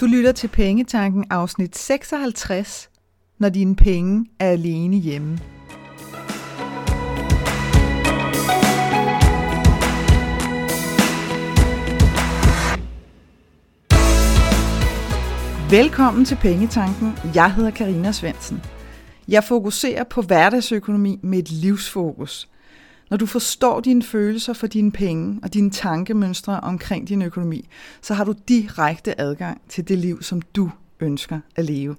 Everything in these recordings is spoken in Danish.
Du lytter til Pengetanken afsnit 56, når dine penge er alene hjemme. Velkommen til Pengetanken. Jeg hedder Karina Svensen. Jeg fokuserer på hverdagsøkonomi med et livsfokus. Når du forstår dine følelser for dine penge og dine tankemønstre omkring din økonomi, så har du direkte adgang til det liv, som du ønsker at leve.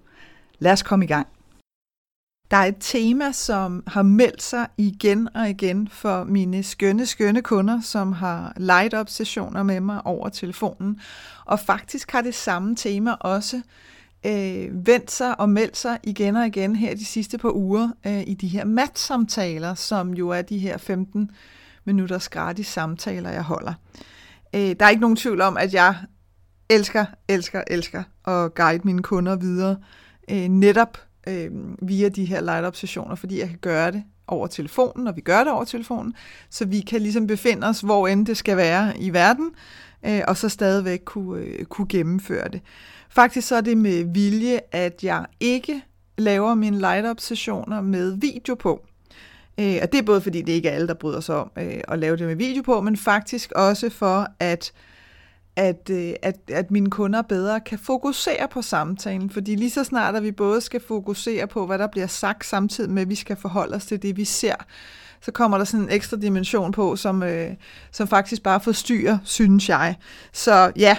Lad os komme i gang. Der er et tema, som har meldt sig igen og igen for mine skønne, skønne kunder, som har light up sessioner med mig over telefonen. Og faktisk har det samme tema også øh, vendt sig og meldt sig igen og igen her de sidste par uger øh, i de her matsamtaler, som jo er de her 15 minutters gratis samtaler, jeg holder. Øh, der er ikke nogen tvivl om, at jeg elsker, elsker, elsker at guide mine kunder videre, øh, netop øh, via de her light-up-sessioner, fordi jeg kan gøre det over telefonen, og vi gør det over telefonen, så vi kan ligesom befinde os, hvor end det skal være i verden, øh, og så stadigvæk kunne, øh, kunne gennemføre det. Faktisk så er det med vilje, at jeg ikke laver mine light-up-sessioner med video på. Øh, og det er både fordi, det ikke er alle, der bryder sig om øh, at lave det med video på, men faktisk også for, at at, øh, at, at mine kunder bedre kan fokusere på samtalen. Fordi lige så snart, at vi både skal fokusere på, hvad der bliver sagt, samtidig med, at vi skal forholde os til det, vi ser, så kommer der sådan en ekstra dimension på, som, øh, som faktisk bare forstyrrer, synes jeg. Så ja,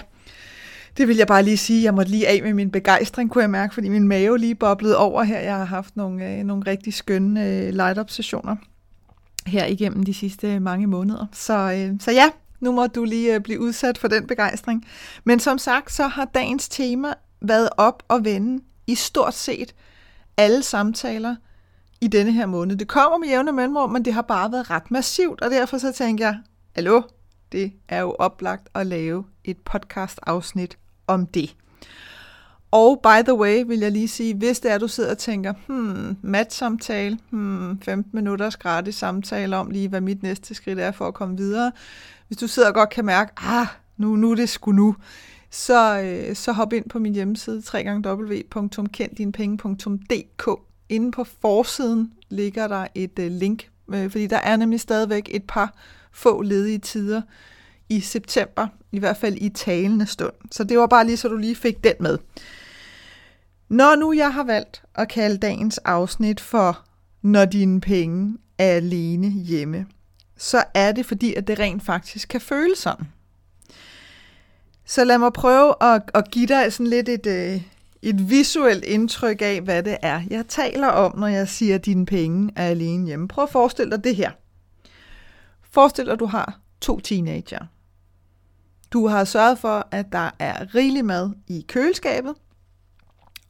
det vil jeg bare lige sige. Jeg måtte lige af med min begejstring, kunne jeg mærke, fordi min mave lige boblede over her. Jeg har haft nogle, øh, nogle rigtig skønne øh, light-up-sessioner her igennem de sidste øh, mange måneder. Så, øh, så ja, nu må du lige øh, blive udsat for den begejstring. Men som sagt, så har dagens tema været op og vende i stort set alle samtaler i denne her måned. Det kommer med jævne mellemrum, men det har bare været ret massivt, og derfor så tænker jeg, hallo, det er jo oplagt at lave et podcast-afsnit om det. Og by the way, vil jeg lige sige, hvis det er, du sidder og tænker, hmm, matsamtale, hmm, 15 minutters gratis samtale om lige, hvad mit næste skridt er for at komme videre. Hvis du sidder og godt kan mærke, ah, nu, nu er det sgu nu, så, øh, så hop ind på min hjemmeside, www.kenddinepenge.dk. Inde på forsiden ligger der et øh, link, øh, fordi der er nemlig stadigvæk et par få ledige tider i september, i hvert fald i talende stund. Så det var bare lige, så du lige fik den med. Når nu jeg har valgt at kalde dagens afsnit for Når dine penge er alene hjemme, så er det fordi, at det rent faktisk kan føles sådan. Så lad mig prøve at, at give dig sådan lidt et, øh, et visuelt indtryk af, hvad det er, jeg taler om, når jeg siger, at dine penge er alene hjemme. Prøv at forestille dig det her. Forestil dig, at du har to teenager. Du har sørget for, at der er rigelig mad i køleskabet,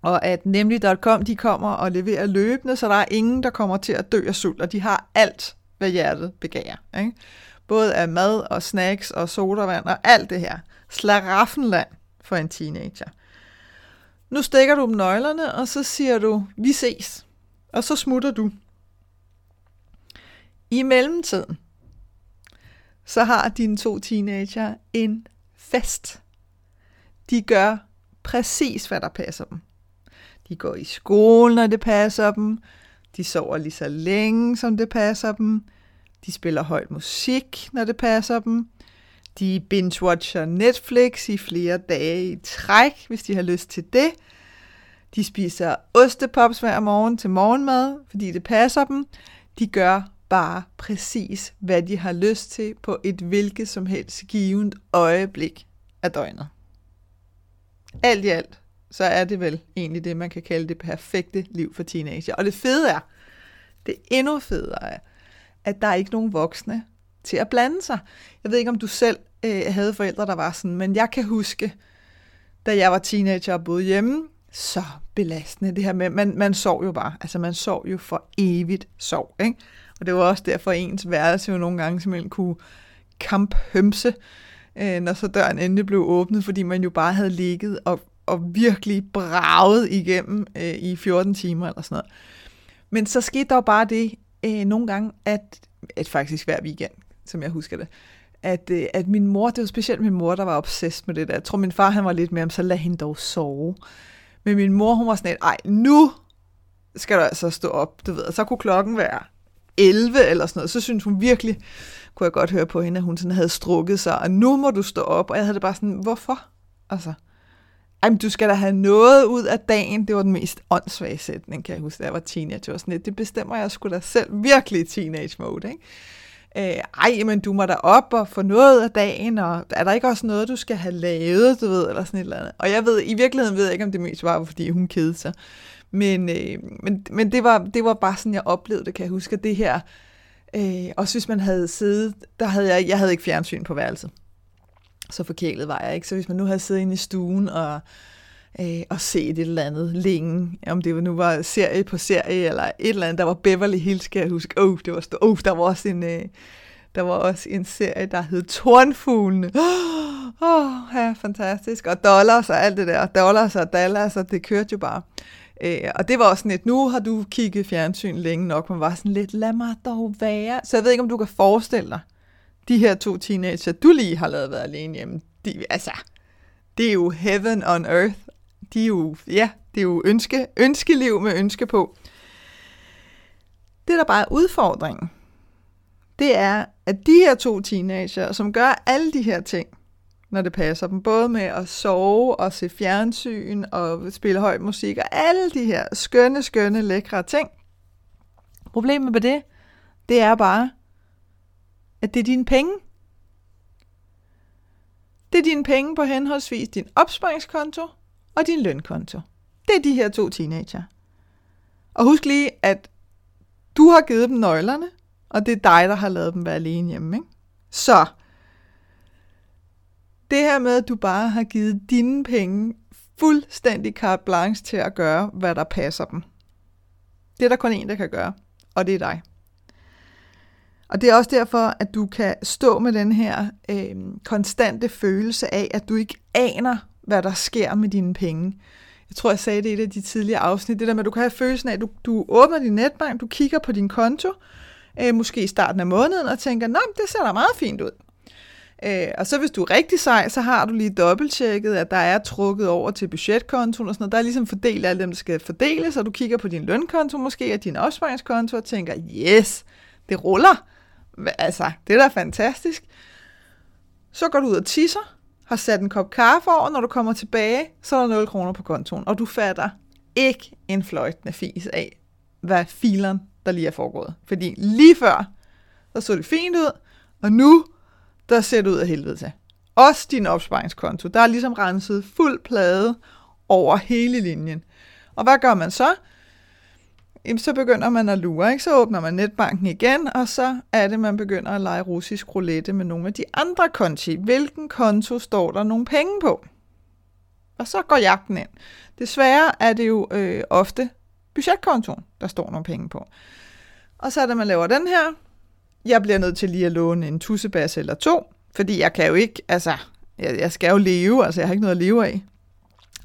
og at nemlig.com de kommer og leverer løbende, så der er ingen, der kommer til at dø af sult, og de har alt, hvad hjertet begærer. Ikke? Både af mad og snacks og sodavand og alt det her. Slaraffenland for en teenager. Nu stikker du dem nøglerne, og så siger du, vi ses. Og så smutter du. I mellemtiden, så har dine to teenager en fest. De gør præcis, hvad der passer dem. De går i skole, når det passer dem. De sover lige så længe, som det passer dem. De spiller højt musik, når det passer dem. De binge-watcher Netflix i flere dage i træk, hvis de har lyst til det. De spiser ostepops hver morgen til morgenmad, fordi det passer dem. De gør bare præcis, hvad de har lyst til på et hvilket som helst givet øjeblik af døgnet. Alt i alt, så er det vel egentlig det, man kan kalde det perfekte liv for teenager. Og det fede er, det endnu federe er, at der er ikke nogen voksne til at blande sig. Jeg ved ikke, om du selv øh, havde forældre, der var sådan, men jeg kan huske, da jeg var teenager og boede hjemme, så belastende det her med, man, man sov jo bare, altså man sov jo for evigt sov, ikke? Og det var også derfor, ens værelse jo nogle gange simpelthen kunne kamphømse, øh, når så døren endelig blev åbnet, fordi man jo bare havde ligget og, og virkelig braget igennem øh, i 14 timer eller sådan noget. Men så skete der jo bare det øh, nogle gange, at, at faktisk hver weekend, som jeg husker det, at, øh, at min mor, det var specielt min mor, der var obsessed med det der. Jeg tror, min far han var lidt mere om, så lad hende dog sove. Men min mor, hun var sådan et, ej, nu skal du altså stå op, du ved. så kunne klokken være 11 eller sådan noget. Så synes hun virkelig, kunne jeg godt høre på hende, at hun sådan havde strukket sig, og nu må du stå op. Og jeg havde det bare sådan, hvorfor? Altså, ej, men du skal da have noget ud af dagen. Det var den mest åndssvage sætning, kan jeg huske, da jeg var teenager. Sådan lidt, det bestemmer jeg sgu da selv virkelig i teenage mode, ikke? Øh, ej, men du må da op og få noget af dagen, og er der ikke også noget, du skal have lavet, du ved, eller sådan et eller andet. Og jeg ved, i virkeligheden ved jeg ikke, om det mest var, fordi hun kedede sig. Men, øh, men, men det, var, det var bare sådan, jeg oplevede det, kan jeg huske, det her, øh, også hvis man havde siddet, der havde jeg, jeg havde ikke fjernsyn på værelset. Så forkælet var jeg ikke. Så hvis man nu havde siddet inde i stuen og, øh, og set et eller andet længe, om det nu var serie på serie, eller et eller andet, der var Beverly Hills, kan jeg huske. Oh, det var, oh, der var også en... Øh, der var også en serie, der hed Tornfuglene. Åh, oh, ja, fantastisk. Og dollars og alt det der. Dollars og dollars, og det kørte jo bare. Øh, Øh, og det var også sådan lidt, nu har du kigget fjernsyn længe nok, man var sådan lidt, lad mig dog være. Så jeg ved ikke, om du kan forestille dig, de her to teenager, du lige har lavet være alene hjemme, de, altså, det er jo heaven on earth. De er jo, ja, det er jo ønske, ønskeliv med ønske på. Det, der bare er udfordringen, det er, at de her to teenager, som gør alle de her ting, når det passer dem, både med at sove og se fjernsyn og spille høj musik og alle de her skønne, skønne, lækre ting. Problemet med det, det er bare, at det er dine penge. Det er dine penge på henholdsvis din opsparingskonto og din lønkonto. Det er de her to teenager. Og husk lige, at du har givet dem nøglerne, og det er dig, der har lavet dem være alene hjemme. Ikke? Så det her med, at du bare har givet dine penge fuldstændig carte blanche til at gøre, hvad der passer dem. Det er der kun en, der kan gøre, og det er dig. Og det er også derfor, at du kan stå med den her øh, konstante følelse af, at du ikke aner, hvad der sker med dine penge. Jeg tror, jeg sagde det i et af de tidligere afsnit, det der med, at du kan have følelsen af, at du, du åbner din netbank, du kigger på din konto, øh, måske i starten af måneden, og tænker, nå, det ser da meget fint ud. Øh, og så hvis du er rigtig sej, så har du lige dobbelttjekket, at der er trukket over til budgetkontoen og sådan noget. Der er ligesom fordelt alle dem, der skal fordeles, og du kigger på din lønkonto måske, og din opsparingskonto, og tænker, yes, det ruller. Altså, det er da fantastisk. Så går du ud og tisser, har sat en kop kaffe over, når du kommer tilbage, så er der 0 kroner på kontoen, og du fatter ikke en fløjtende fis af, hvad fileren der lige er foregået. Fordi lige før, der så det fint ud, og nu, der ser det ud af helvede til. Også din opsparingskonto, der er ligesom renset fuld plade over hele linjen. Og hvad gør man så? Jamen, så begynder man at lure, ikke? Så åbner man netbanken igen, og så er det, man begynder at lege russisk roulette med nogle af de andre konti. Hvilken konto står der nogle penge på? Og så går jagten ind. Desværre er det jo øh, ofte budgetkontoen, der står nogle penge på. Og så er det, man laver den her. Jeg bliver nødt til lige at låne en tussebas eller to, fordi jeg kan jo ikke, altså, jeg, jeg skal jo leve, altså jeg har ikke noget at leve af.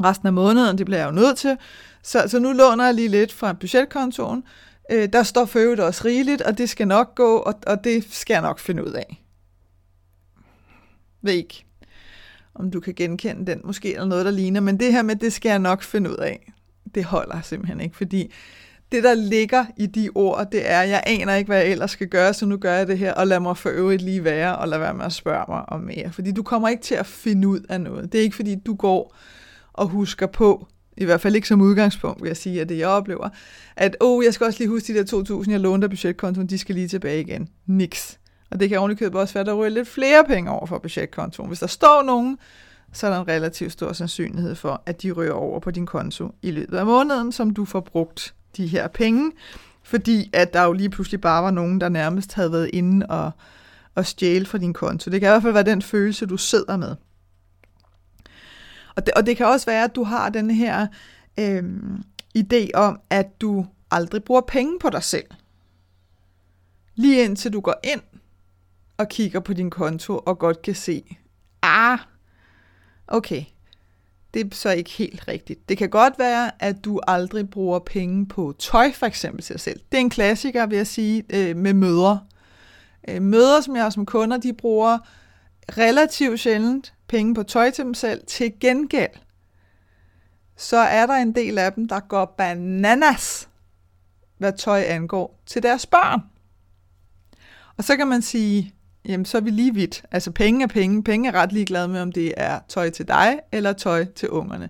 Resten af måneden, det bliver jeg jo nødt til. Så, så nu låner jeg lige lidt fra budgetkontoen. Øh, der står for øvrigt også rigeligt, og det skal nok gå, og, og det skal jeg nok finde ud af. Ved ikke, om du kan genkende den måske, eller noget, der ligner, men det her med, det skal jeg nok finde ud af, det holder simpelthen ikke, fordi det, der ligger i de ord, det er, jeg aner ikke, hvad jeg ellers skal gøre, så nu gør jeg det her, og lad mig for øvrigt lige være, og lad være med at spørge mig om mere. Fordi du kommer ikke til at finde ud af noget. Det er ikke, fordi du går og husker på, i hvert fald ikke som udgangspunkt, vil jeg sige, at det jeg oplever, at åh, oh, jeg skal også lige huske de der 2.000, jeg lånte af budgetkontoen, de skal lige tilbage igen. Niks. Og det kan ovenikøbet også være, at der ryger lidt flere penge over for budgetkontoen. Hvis der står nogen, så er der en relativt stor sandsynlighed for, at de ryger over på din konto i løbet af måneden, som du får brugt de her penge, fordi at der jo lige pludselig bare var nogen, der nærmest havde været inde og, og stjæle fra din konto. Det kan i hvert fald være den følelse, du sidder med. Og det, og det kan også være, at du har den her øh, idé om, at du aldrig bruger penge på dig selv. Lige indtil du går ind og kigger på din konto og godt kan se, ah, okay, det er så ikke helt rigtigt. Det kan godt være, at du aldrig bruger penge på tøj, for eksempel til dig selv. Det er en klassiker, vil jeg sige, øh, med møder. Øh, møder, som jeg har som kunder, de bruger relativt sjældent penge på tøj til dem selv. Til gengæld, så er der en del af dem, der går bananas, hvad tøj angår, til deres børn. Og så kan man sige, jamen så er vi lige vidt. Altså penge er penge. Penge er ret ligeglade med, om det er tøj til dig eller tøj til ungerne.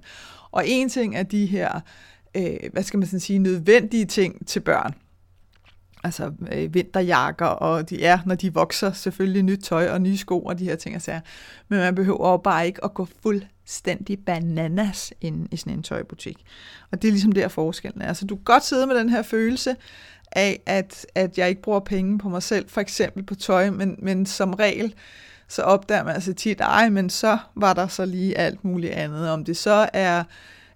Og en ting er de her, øh, hvad skal man sådan sige, nødvendige ting til børn. Altså øh, vinterjakker, og de er, når de vokser, selvfølgelig nyt tøj og nye sko og de her ting og sager. Men man behøver jo bare ikke at gå fuldstændig bananas ind i sådan en tøjbutik. Og det er ligesom der forskellen er. Altså du kan godt sidde med den her følelse af, at, at jeg ikke bruger penge på mig selv, for eksempel på tøj, men, men som regel, så opdager man altså tit, ej, men så var der så lige alt muligt andet. Om det så er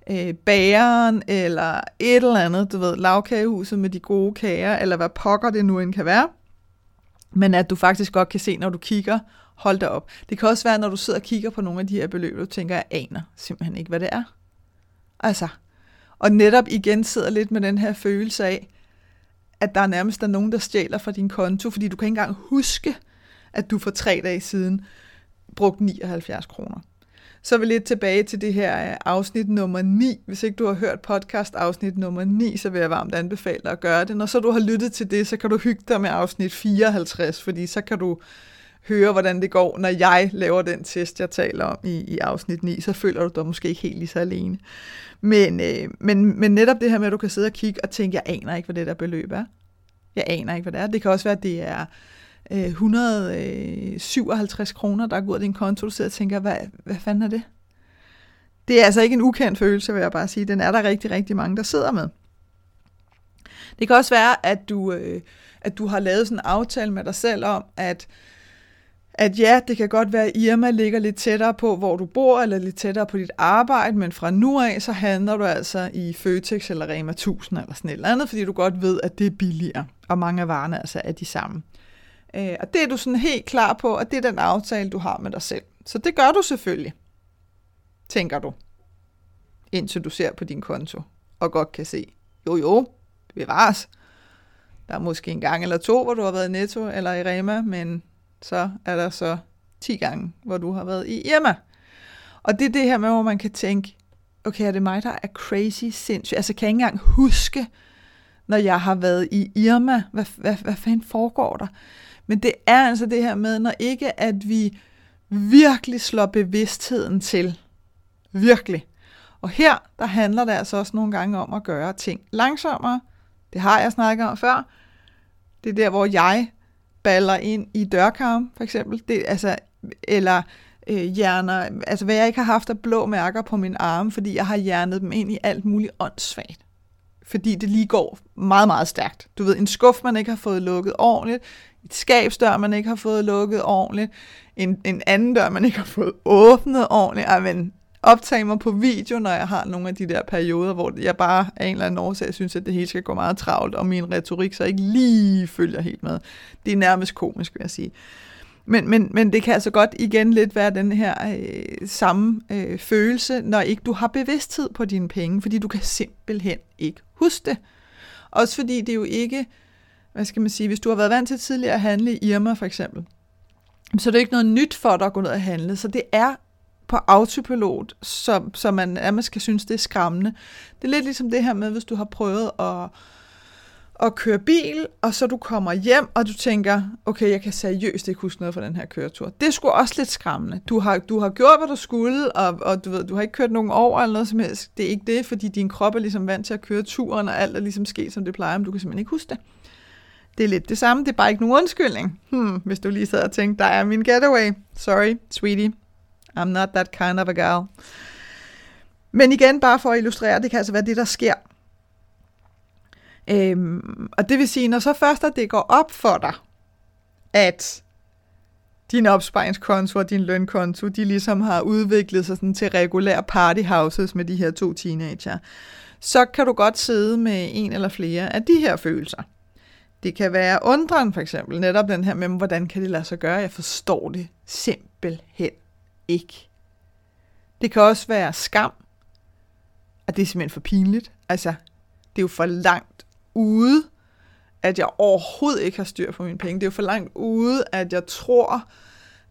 øh, bageren, eller et eller andet, du ved, lavkagehuset med de gode kager, eller hvad pokker det nu end kan være. Men at du faktisk godt kan se, når du kigger, hold da op. Det kan også være, når du sidder og kigger på nogle af de her beløb, du tænker, jeg aner simpelthen ikke, hvad det er. Altså, og netop igen sidder lidt med den her følelse af, at der nærmest er nogen, der stjæler fra din konto, fordi du kan ikke engang huske, at du for tre dage siden brugte 79 kroner. Så er vi lidt tilbage til det her øh, afsnit nummer 9. Hvis ikke du har hørt podcast afsnit nummer 9, så vil jeg varmt anbefale dig at gøre det. Når så du har lyttet til det, så kan du hygge dig med afsnit 54, fordi så kan du høre, hvordan det går, når jeg laver den test, jeg taler om i, i afsnit 9, så føler du dig måske ikke helt lige så alene. Men, øh, men, men netop det her med, at du kan sidde og kigge og tænke, jeg aner ikke, hvad det der beløb er. Jeg aner ikke, hvad det er. Det kan også være, at det er øh, 157 øh, kroner, der er gået af din konto, du sidder og tænker, hvad, hvad fanden er det? Det er altså ikke en ukendt følelse, vil jeg bare sige. Den er der rigtig, rigtig mange, der sidder med. Det kan også være, at du, øh, at du har lavet sådan en aftale med dig selv om, at at ja, det kan godt være, at Irma ligger lidt tættere på, hvor du bor, eller lidt tættere på dit arbejde, men fra nu af, så handler du altså i Føtex eller Rema 1000 eller sådan et eller andet, fordi du godt ved, at det er billigere, og mange af varerne altså er de samme. Øh, og det er du sådan helt klar på, og det er den aftale, du har med dig selv. Så det gør du selvfølgelig, tænker du, indtil du ser på din konto, og godt kan se, jo jo, det bevares. Der er måske en gang eller to, hvor du har været i Netto eller i Rema, men så er der så 10 gange, hvor du har været i Irma. Og det er det her med, hvor man kan tænke, okay, er det mig, der er crazy sindssygt? Altså, kan jeg ikke engang huske, når jeg har været i Irma, hvad, hvad, hvad fanden foregår der? Men det er altså det her med, når ikke at vi virkelig slår bevidstheden til. Virkelig. Og her, der handler det altså også nogle gange om at gøre ting langsommere. Det har jeg snakket om før. Det er der, hvor jeg baller ind i dørkarm, for eksempel. Det, altså, eller øh, hjerner, altså hvad jeg ikke har haft af blå mærker på min arme, fordi jeg har hjernet dem ind i alt muligt åndssvagt. Fordi det lige går meget, meget stærkt. Du ved, en skuff, man ikke har fået lukket ordentligt, et skabsdør, man ikke har fået lukket ordentligt, en, en anden dør, man ikke har fået åbnet ordentligt. Ej, men optage mig på video, når jeg har nogle af de der perioder, hvor jeg bare af en eller anden årsag synes, at det hele skal gå meget travlt, og min retorik så ikke lige følger helt med. Det er nærmest komisk, vil jeg sige. Men, men, men det kan altså godt igen lidt være den her øh, samme øh, følelse, når ikke du har bevidsthed på dine penge, fordi du kan simpelthen ikke huske det. Også fordi det jo ikke, hvad skal man sige, hvis du har været vant til tidligere at handle i Irma for eksempel, så det er ikke noget nyt for dig at gå ned og handle, så det er på autopilot, så, så man nærmest kan synes, det er skræmmende. Det er lidt ligesom det her med, hvis du har prøvet at, at køre bil, og så du kommer hjem, og du tænker, okay, jeg kan seriøst ikke huske noget fra den her køretur. Det skulle også lidt skræmmende. Du har, du har gjort, hvad du skulle, og, og du, ved, du har ikke kørt nogen over eller noget som helst. Det er ikke det, fordi din krop er ligesom vant til at køre turen, og alt er ligesom sket, som det plejer, men du kan simpelthen ikke huske det. Det er lidt det samme, det er bare ikke nogen undskyldning. Hmm, hvis du lige sad og tænkte, der er min getaway. Sorry, sweetie. I'm not that kind of a gal. Men igen, bare for at illustrere, det kan altså være det, der sker. Øhm, og det vil sige, når så først at det går op for dig, at din opsparingskonto og din lønkonto, de ligesom har udviklet sig sådan til regulære partyhouses med de her to teenager, så kan du godt sidde med en eller flere af de her følelser. Det kan være undren for eksempel, netop den her med, hvordan kan det lade sig gøre? Jeg forstår det simpelthen ikke. Det kan også være skam, at det er simpelthen for pinligt. Altså, det er jo for langt ude, at jeg overhovedet ikke har styr på mine penge. Det er jo for langt ude, at jeg tror,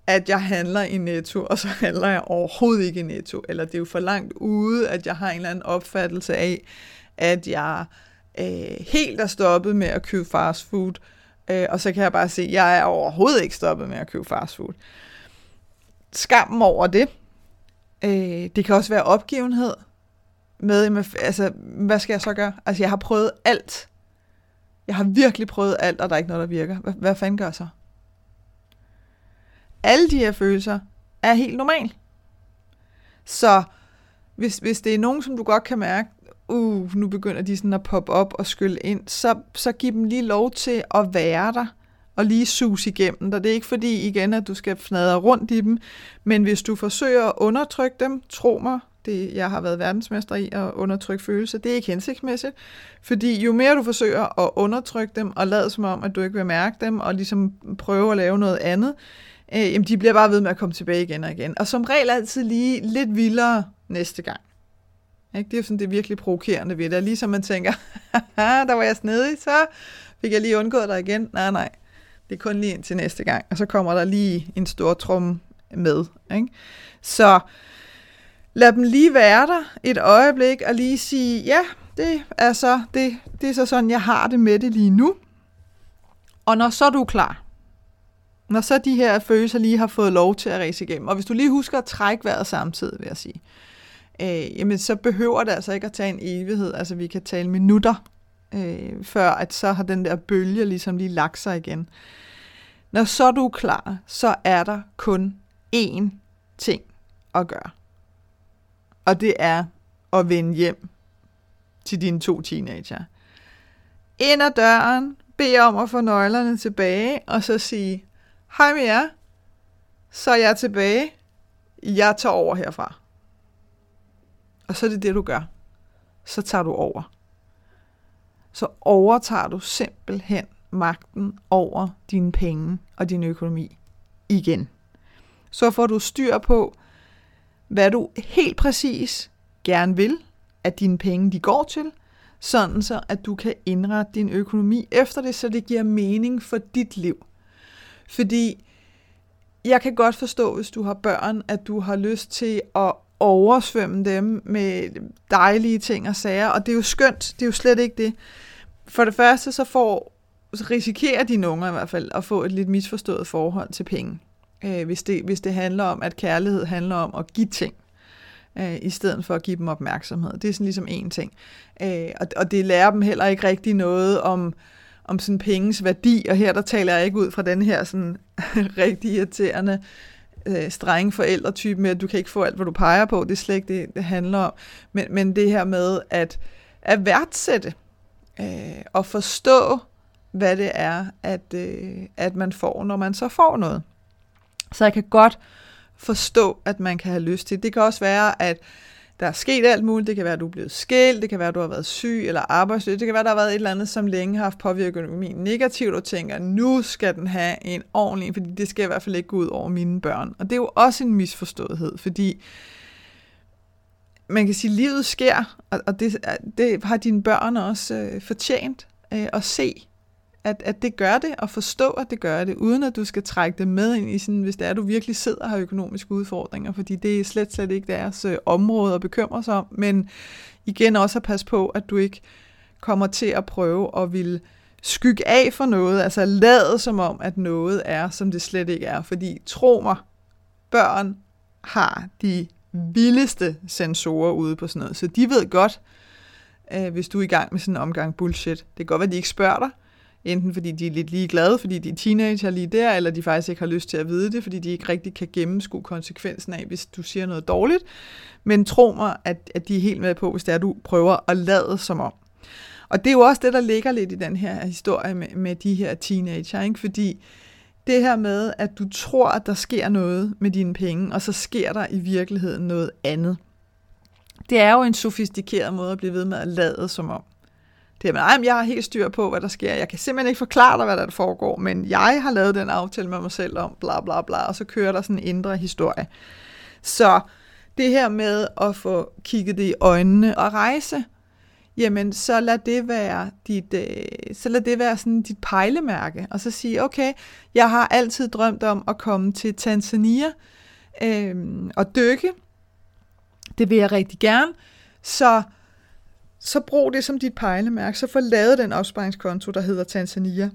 at jeg handler i Netto, og så handler jeg overhovedet ikke i Netto. Eller det er jo for langt ude, at jeg har en eller anden opfattelse af, at jeg øh, helt er stoppet med at købe fast food. Øh, og så kan jeg bare se, at jeg er overhovedet ikke stoppet med at købe fast food. Skammen over det. Øh, det kan også være opgivenhed med, altså, hvad skal jeg så gøre? Altså, jeg har prøvet alt. Jeg har virkelig prøvet alt, og der er ikke noget, der virker. Hvad, hvad fanden gør jeg så? Alle de her følelser er helt normale. Så hvis, hvis det er nogen, som du godt kan mærke, uh, nu begynder de sådan at poppe op og skylle ind, så, så giv dem lige lov til at være der og lige sus igennem dig. Det er ikke fordi igen, at du skal fnadre rundt i dem, men hvis du forsøger at undertrykke dem, tro mig, det, jeg har været verdensmester i at undertrykke følelser, det er ikke hensigtsmæssigt. Fordi jo mere du forsøger at undertrykke dem og lade som om, at du ikke vil mærke dem, og ligesom prøve at lave noget andet, øh, jamen de bliver bare ved med at komme tilbage igen og igen. Og som regel altid lige lidt vildere næste gang. Ikke? Det er sådan det virkelig provokerende ved det. Ligesom man tænker, der var jeg snedig, så fik jeg lige undgået dig igen. Nej, nej. Det er kun lige ind til næste gang. Og så kommer der lige en stor trum med. Ikke? Så lad dem lige være der et øjeblik og lige sige, ja, det er, så, det, det er så sådan, jeg har det med det lige nu. Og når så du er klar, når så de her følelser lige har fået lov til at ræse igennem, og hvis du lige husker at trække vejret samtidig, vil jeg sige, øh, jamen så behøver det altså ikke at tage en evighed. Altså vi kan tale minutter, øh, før at så har den der bølge ligesom lige lagt sig igen. Når så du er klar, så er der kun én ting at gøre. Og det er at vende hjem til dine to teenager. Ind ad døren, bed om at få nøglerne tilbage, og så sige, hej med jer, så er jeg tilbage, jeg tager over herfra. Og så er det det, du gør. Så tager du over. Så overtager du simpelthen magten over dine penge og din økonomi igen. Så får du styr på, hvad du helt præcis gerne vil, at dine penge de går til, sådan så at du kan indrette din økonomi efter det, så det giver mening for dit liv. Fordi jeg kan godt forstå, hvis du har børn, at du har lyst til at oversvømme dem med dejlige ting og sager, og det er jo skønt, det er jo slet ikke det. For det første så får så risikerer dine unger i hvert fald at få et lidt misforstået forhold til penge, øh, hvis, det, hvis det handler om, at kærlighed handler om at give ting, øh, i stedet for at give dem opmærksomhed. Det er sådan ligesom en ting. Øh, og, og det lærer dem heller ikke rigtig noget om, om sådan penges værdi, og her der taler jeg ikke ud fra den her sådan rigtig irriterende øh, strenge forældretype med, at du kan ikke få alt, hvad du peger på. Det er slet ikke det, det handler om. Men, men det her med at, at værdsætte øh, og forstå, hvad det er, at, øh, at man får, når man så får noget. Så jeg kan godt forstå, at man kan have lyst til. Det kan også være, at der er sket alt muligt. Det kan være, at du er blevet skilt, det kan være, at du har været syg eller arbejdsløs, det kan være, at der har været et eller andet, som længe har haft påvirket økonomien negativt, og tænker, nu skal den have en ordentlig, fordi det skal i hvert fald ikke gå ud over mine børn. Og det er jo også en misforståethed, fordi man kan sige, at livet sker, og det, det har dine børn også øh, fortjent øh, at se at, at det gør det, og forstå, at det gør det, uden at du skal trække det med ind i sådan, hvis det er, at du virkelig sidder og har økonomiske udfordringer, fordi det er slet, slet ikke deres øh, område at bekymre sig om, men igen også at passe på, at du ikke kommer til at prøve at ville skygge af for noget, altså lade som om, at noget er, som det slet ikke er, fordi tro mig, børn har de Mm. vildeste sensorer ude på sådan noget, så de ved godt, øh, hvis du er i gang med sådan en omgang bullshit. Det kan godt være, at de ikke spørger dig, Enten fordi de er lidt ligeglade, fordi de er teenager lige der, eller de faktisk ikke har lyst til at vide det, fordi de ikke rigtig kan gennemskue konsekvensen af, hvis du siger noget dårligt. Men tro mig, at, at de er helt med på, hvis det er, du prøver at lade som om. Og det er jo også det, der ligger lidt i den her historie med, med de her teenager, ikke? fordi det her med, at du tror, at der sker noget med dine penge, og så sker der i virkeligheden noget andet. Det er jo en sofistikeret måde at blive ved med at lade som om. Det er, men, jeg har helt styr på, hvad der sker. Jeg kan simpelthen ikke forklare dig, hvad der foregår, men jeg har lavet den aftale med mig selv om bla bla bla, og så kører der sådan en indre historie. Så det her med at få kigget det i øjnene og rejse, jamen så lad det være dit, øh, så lad det være sådan dit pejlemærke, og så sige, okay, jeg har altid drømt om at komme til Tanzania øh, og dykke. Det vil jeg rigtig gerne. Så, så brug det som dit pejlemærke. Så få lavet den opsparingskonto, der hedder Tanzania.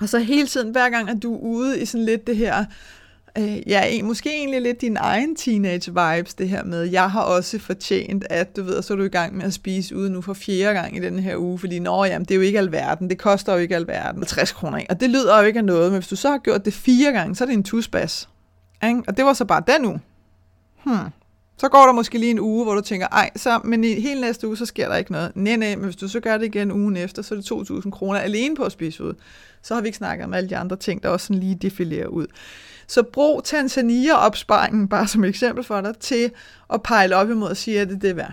Og så hele tiden, hver gang, at du er ude i sådan lidt det her, øh, ja, måske egentlig lidt din egen teenage-vibes, det her med, jeg har også fortjent, at du ved, så er du i gang med at spise ude nu for fjerde gang i den her uge, fordi nå, jamen, det er jo ikke alverden, det koster jo ikke alverden, 60 kroner, og det lyder jo ikke af noget, men hvis du så har gjort det fire gange, så er det en tusbas. Ikke? Og det var så bare den uge. Hmm. Så går der måske lige en uge, hvor du tænker, ej, så, men i hele næste uge, så sker der ikke noget. Nej, nej, men hvis du så gør det igen ugen efter, så er det 2.000 kroner alene på at spise ud. Så har vi ikke snakket om alle de andre ting, der også sådan lige defilerer ud. Så brug Tanzania-opsparingen, bare som eksempel for dig, til at pejle op imod og sige, er det det værd?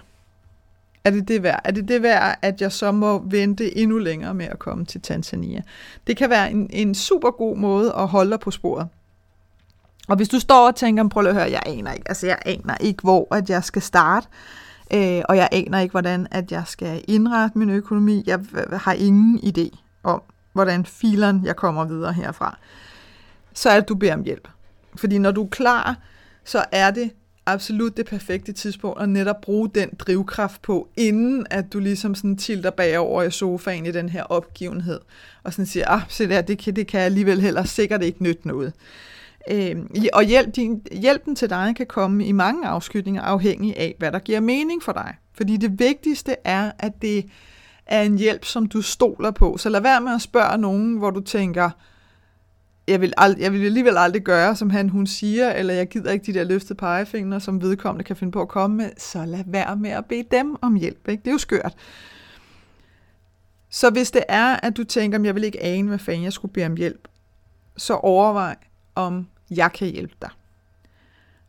Er det det værd? Er det det værd, at jeg så må vente endnu længere med at komme til Tanzania? Det kan være en, en super god måde at holde dig på sporet. Og hvis du står og tænker, prøv at høre, jeg aner ikke, altså jeg aner ikke, hvor at jeg skal starte, øh, og jeg aner ikke, hvordan at jeg skal indrette min økonomi. Jeg har ingen idé om, hvordan fileren jeg kommer videre herfra. Så er det, du beder om hjælp. Fordi når du er klar, så er det absolut det perfekte tidspunkt at netop bruge den drivkraft på, inden at du ligesom sådan tilter bagover i sofaen i den her opgivenhed, og sådan siger, ah, se der, det kan, det kan alligevel heller sikkert ikke nytte noget. Øh, og hjælp, din, hjælpen til dig kan komme i mange afskytninger, afhængig af, hvad der giver mening for dig. Fordi det vigtigste er, at det er en hjælp, som du stoler på. Så lad være med at spørge nogen, hvor du tænker, jeg vil, ald- jeg vil alligevel aldrig gøre, som han hun siger, eller jeg gider ikke de der løftede pegefingre, som vedkommende kan finde på at komme med, så lad være med at bede dem om hjælp. Ikke? Det er jo skørt. Så hvis det er, at du tænker, jeg vil ikke ane, hvad fanden jeg skulle bede om hjælp, så overvej, om jeg kan hjælpe dig.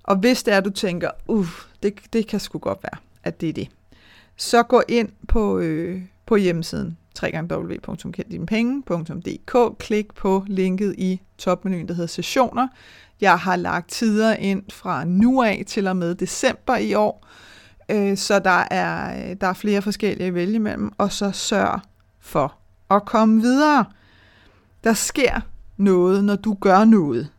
Og hvis det er, du tænker, uff, det, det kan sgu godt være, at det er det, så gå ind på, øh, på hjemmesiden www.kenddinepenge.dk. Klik på linket i topmenuen, der hedder sessioner. Jeg har lagt tider ind fra nu af til og med december i år, øh, så der er, der er flere forskellige at vælge imellem, og så sørg for at komme videre. Der sker noget, når du gør noget.